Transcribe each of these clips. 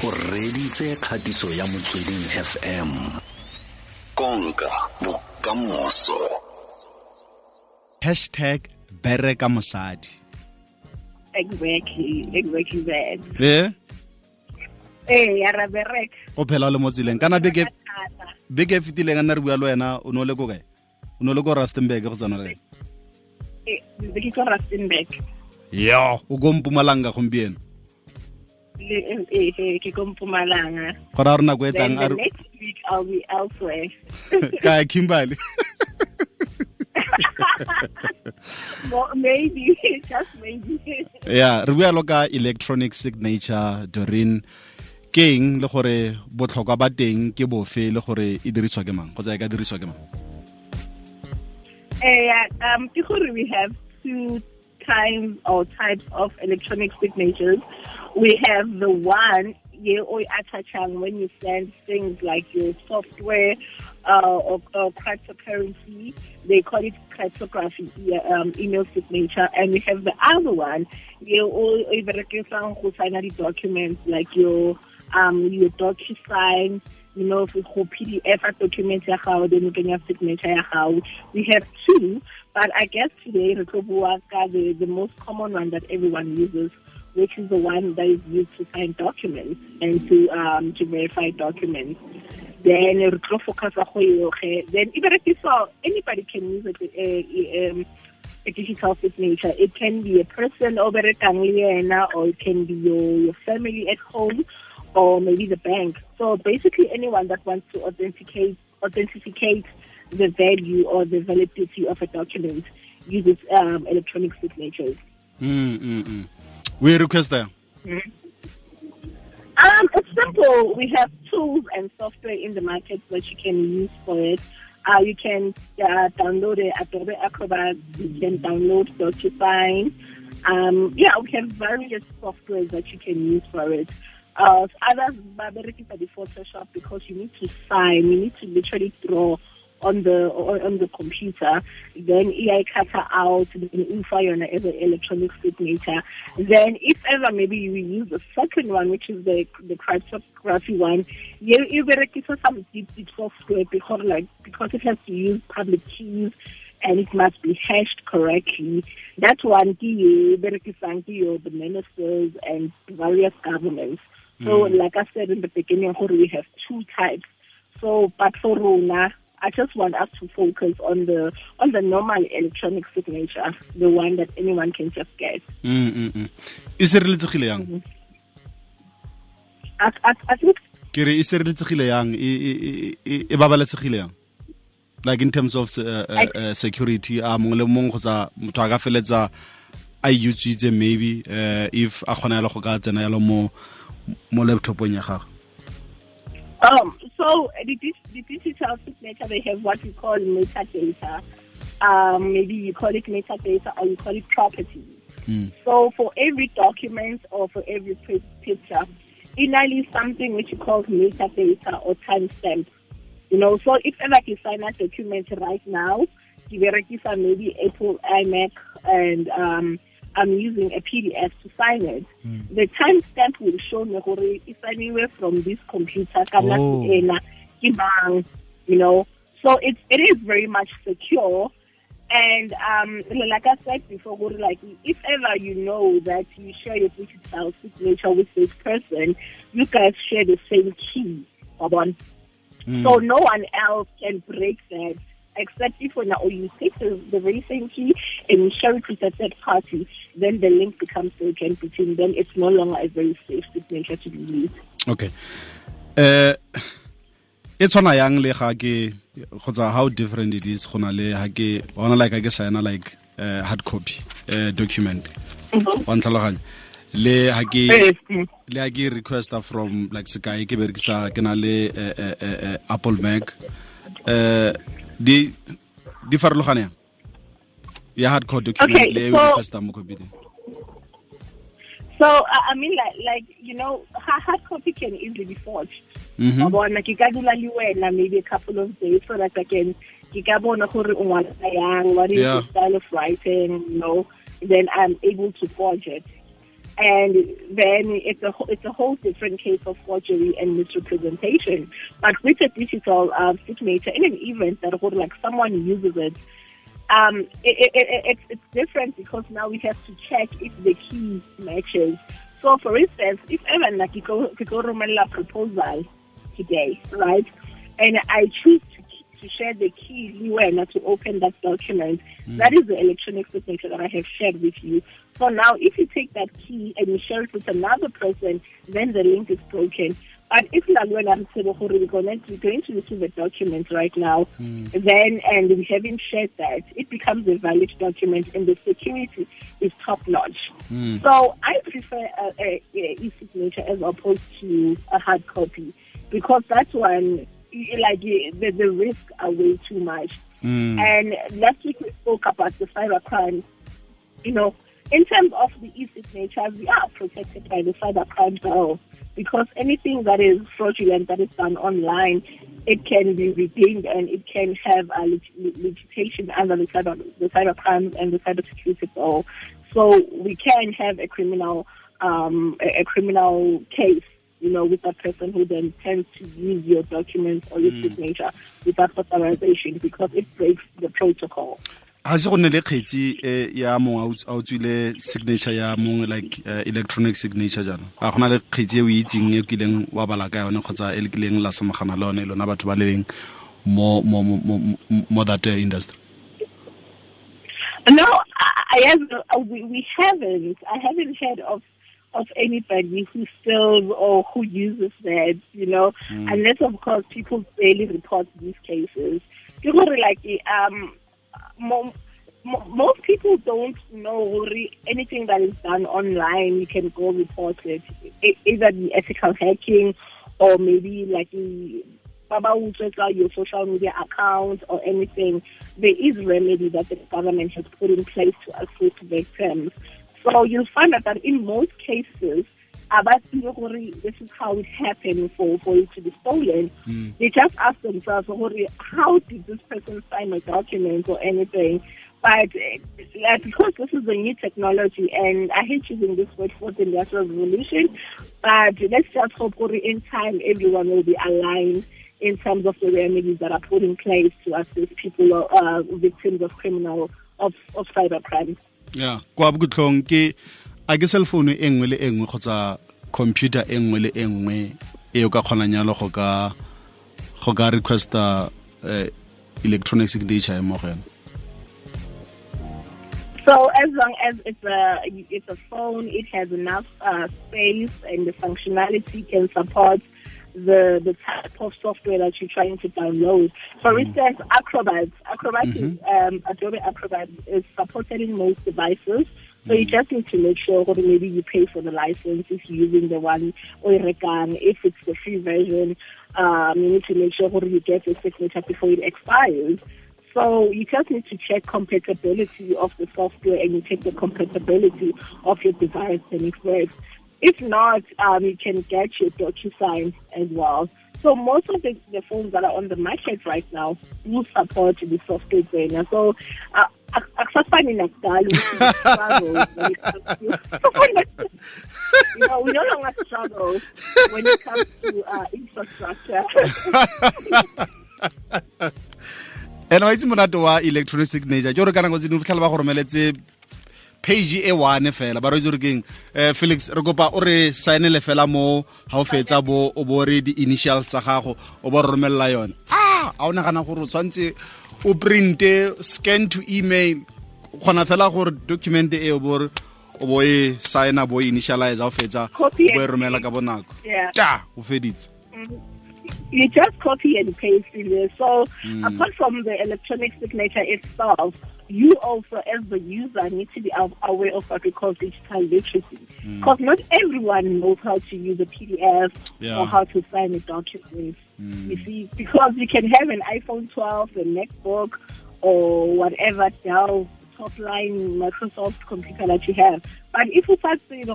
o reditse kgatiso ya motsweding fm konka bokamoso. Hashtag bereka mosadi. Exactly exactly that. Eh ya ra bereka. O phela o le mo tseleng. Kana beke beke e fetileng a nna re bua le wena o ne o le ko kae? O ne o le ko rustenburg go tsana le eh ko Rustenburg. Yo o ko mpumalanga gompieno ke ko Mpumalanga. Go ra nako e tlang a next week I'll be elsewhere. Ka kimberley. Mo- maybe just maybe. Yeah re bua lo ka electronic signature Doreen ke eng le gore botlhokwa ba teng ke bofe le gore e dirisiwa ke mang? Kgotsa e ka dirisiwa ke mang? Eh um ke gore we have two kinds or types of electronic signatures we have the one when you send things like your software uh, or, or cryptocurrency. They call it cryptography um, email signature. And we have the other one documents like your um your DocuSign, you know, for PDF document ya gago, then you can your signature ya gago. We have two, but I guess today the, the most common one that everyone uses, which is the one that is used to sign documents and to um to verify documents. Then re focus go yo ge. Then e berekiswa anybody can use it uh, um, a digital signature. It can be a person over or it can be your, your family at home or maybe the bank. So basically anyone that wants to authenticate authenticate the value or the validity of a document uses um, electronic signatures. mm, mm, mm. o e requesta Um, it's simple. We have tools and software in the market that you can use for it. Uh, you can uh, download it Adobe Acrobat. You can download DocuSign. Um, yeah, we have various softwares that you can use for it. Uh, others, the Photoshop because you need to sign. You need to literally draw on the on the computer, then cutter out, then info on as an electronic signature. Then if ever maybe you use the second one, which is the the cryptography one, you you berekisa some deep software because like because it has to use public keys and it must be hashed correctly. That one the ministers and various governments. So like I said in the beginning, we have two types. So, but for Rona, I just want us to focus on the on the normal electronic signature, the one that anyone can just get. mm, mm, mm. e sireletsegile yang think ke re e sireletsegile yang e babalesegile yang like in terms of uh, uh, uh, security a mongwe le mongwe kgotsa motho a ka feletsa a utswitse maybe uh, if a kgona yalo go ka tsena yalo mo mo laptopong ya gagwe Um, so the, the digital signature, they have what we call metadata. Um, maybe you call it metadata or you call it properties. So for every document or for every pi- picture, inally something which you call metadata or timestamp. You know, so if ever you sign a document right now, you berekisa maybe Apple iMac and um, I'm using a PDF to sign it. The timestamp will show me gore it's anywhere from this computer ka nako Oh. ena, ke mang, you know. So it's it is very much secure. And um, like I said before, like if ever you know that you share your digital signature with this person, you guys share the same key. Wabona? So no one else can break that except if when or you take the, the very same key and you share it with a third party, then the link becomes broken between them. It's no longer a very safe signature to be used. okay. Uh e tshwana yang le ga ke kgotsa how different it is gona le ga ke bona like ga ke signa like uh, hard copy uh, document. Wa ntlhaloganya. Le ga ke le ga ke requesta from like sekai ke berekisa ke na le uh, uh, uh, uh, apple mac. Uh, di di farologane yang ya hardcore document Okay, le so- requesta mo computer So uh, I mean, like, like you know, hard copy can easily be forged. Mhm. Wa bona ke ka dula le wena maybe a couple of days so that I can ke ka bona gore o ngwana yang what is Yeah. the style of writing you know then I'm able to forge it and then it's a it's a whole different case of forgery and misrepresentation. But with a digital uh, signature, in an event that would like someone uses it, um, it, it, it, it's, it's different because now we have to check if the key matches. So, for instance, if ever like you go you go proposal today, right, and I choose to share the key when to open that document. Mm. That is the electronic signature that I have shared with you. So now if you take that key and you share it with another person, then the link is broken. But if we're going to receive a document right now, mm. then and we haven't shared that, it becomes a valid document and the security is top notch. Mm. So I prefer a, a, a e-signature as opposed to a hard copy because that one like the, the risk are way too much. Mm. And last week we spoke about the cyber crime. You know, in terms of the e-signatures, we are protected by the cyber crime bill because anything that is fraudulent that is done online, it can be redeemed and it can have a legislation under the cyber, the cyber crimes and the cyber security bill. So we can have a criminal um, a, a criminal case you know, with that person who then tends to use your documents or your mm. signature without authorization because it breaks the protocol. ga se go nne le kgetsi eh, ya mongwe a o tswile signature ya mongwe like uh, electronic signature jalo ga gona le kgetsi e o itseng e kileng wa bala ka yone kgotsa e le kileng la samagana le yone lona batho ba le leng mo mo mo mo that uh, industry no I have, we, we haven't I haven't heard of of anybody who still or who uses that, you know, mm. unless of course people daily report these cases. People like um, most people don't know anything that is done online. You can go report it, either the ethical hacking or maybe like Baba will check out your social media account or anything. There is remedy that the government has put in place to assist victims. So you'll find out that in most cases, this is how it happened for, for it to be stolen. Mm. They just ask themselves, how did this person sign a document or anything? But uh, because this is a new technology, and I hate using this word for the industrial revolution, but let's just hope in time everyone will be aligned in terms of the remedies that are put in place to assist people, uh, victims of criminal, of, of cyber crime. ya kwa ke a ke e nngwe le e nngwe kgotsa computer e nngwe le e nngwe e o ka kgonang yalo go ka go ka requesta uh, electronic signature mo go yone So as long as it's a it's a phone, it has enough uh, space and the functionality can support the the type of software that you're trying to download. For mm. instance, Acrobat. Acrobat mm -hmm. is mm-hmm. um, Adobe Acrobat is supported in most devices. So you mm. just need to make sure that maybe you pay for the license if you're using the one or if it's the free version, um, you need to make sure that you get the signature before it expires. So you just need to check compatibility of the software and you check the compatibility of your device and it works. If not, um, you can get your DocuSign as well. So most of the, the phones that are on the market right now will support the software trainer. So uh, akusafani nakudala you know we no longer struggle when it comes to uh, infrastructure and wa itse monate wa electronic signature ke gore ka nako tse dingwe fitlhela ba go romeletse page e one fela. Ba re itse keng um felix re kopa o re signele fela mo ga o fetsa bo o bo re di-initial tsa gago o bo re romelela yone a a o nagana gore o tshwanetse o printe scan to email. Kgona fela gore document e o bo o bo e signa bo initialize o fetsa o bo e romela ka bonako. Ta o feditse. Mm-hmm. You just copy and paste in there. So mm. apart from the electronic signature itself, you also, as the user, need to be aware of what we call digital literacy. Because mm. not everyone knows how to use a PDF yeah. or how to sign a document. Mm. You see, because you can have an iPhone 12, a MacBook, or whatever Dell top line Microsoft computer that you have. But if you start saying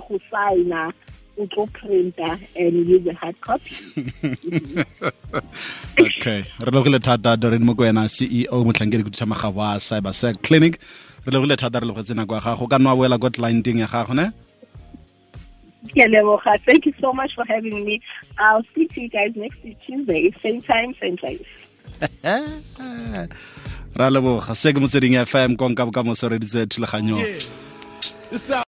printer and use a hard copy. Okay. Re logile thata doreen mokwena ceo motlhankedi khuduthamaga wa cybersec clinic. Re logile thata re logetse nako ya gago. Ka nna boela ko ding ya gago ne? Yeah, Leboga. Thank you so much for having me. I'll speak to you guys next Tuesday, same time, same place. ra leboga. Se ke motsweding fm konka bokamoso reditse thulaganyong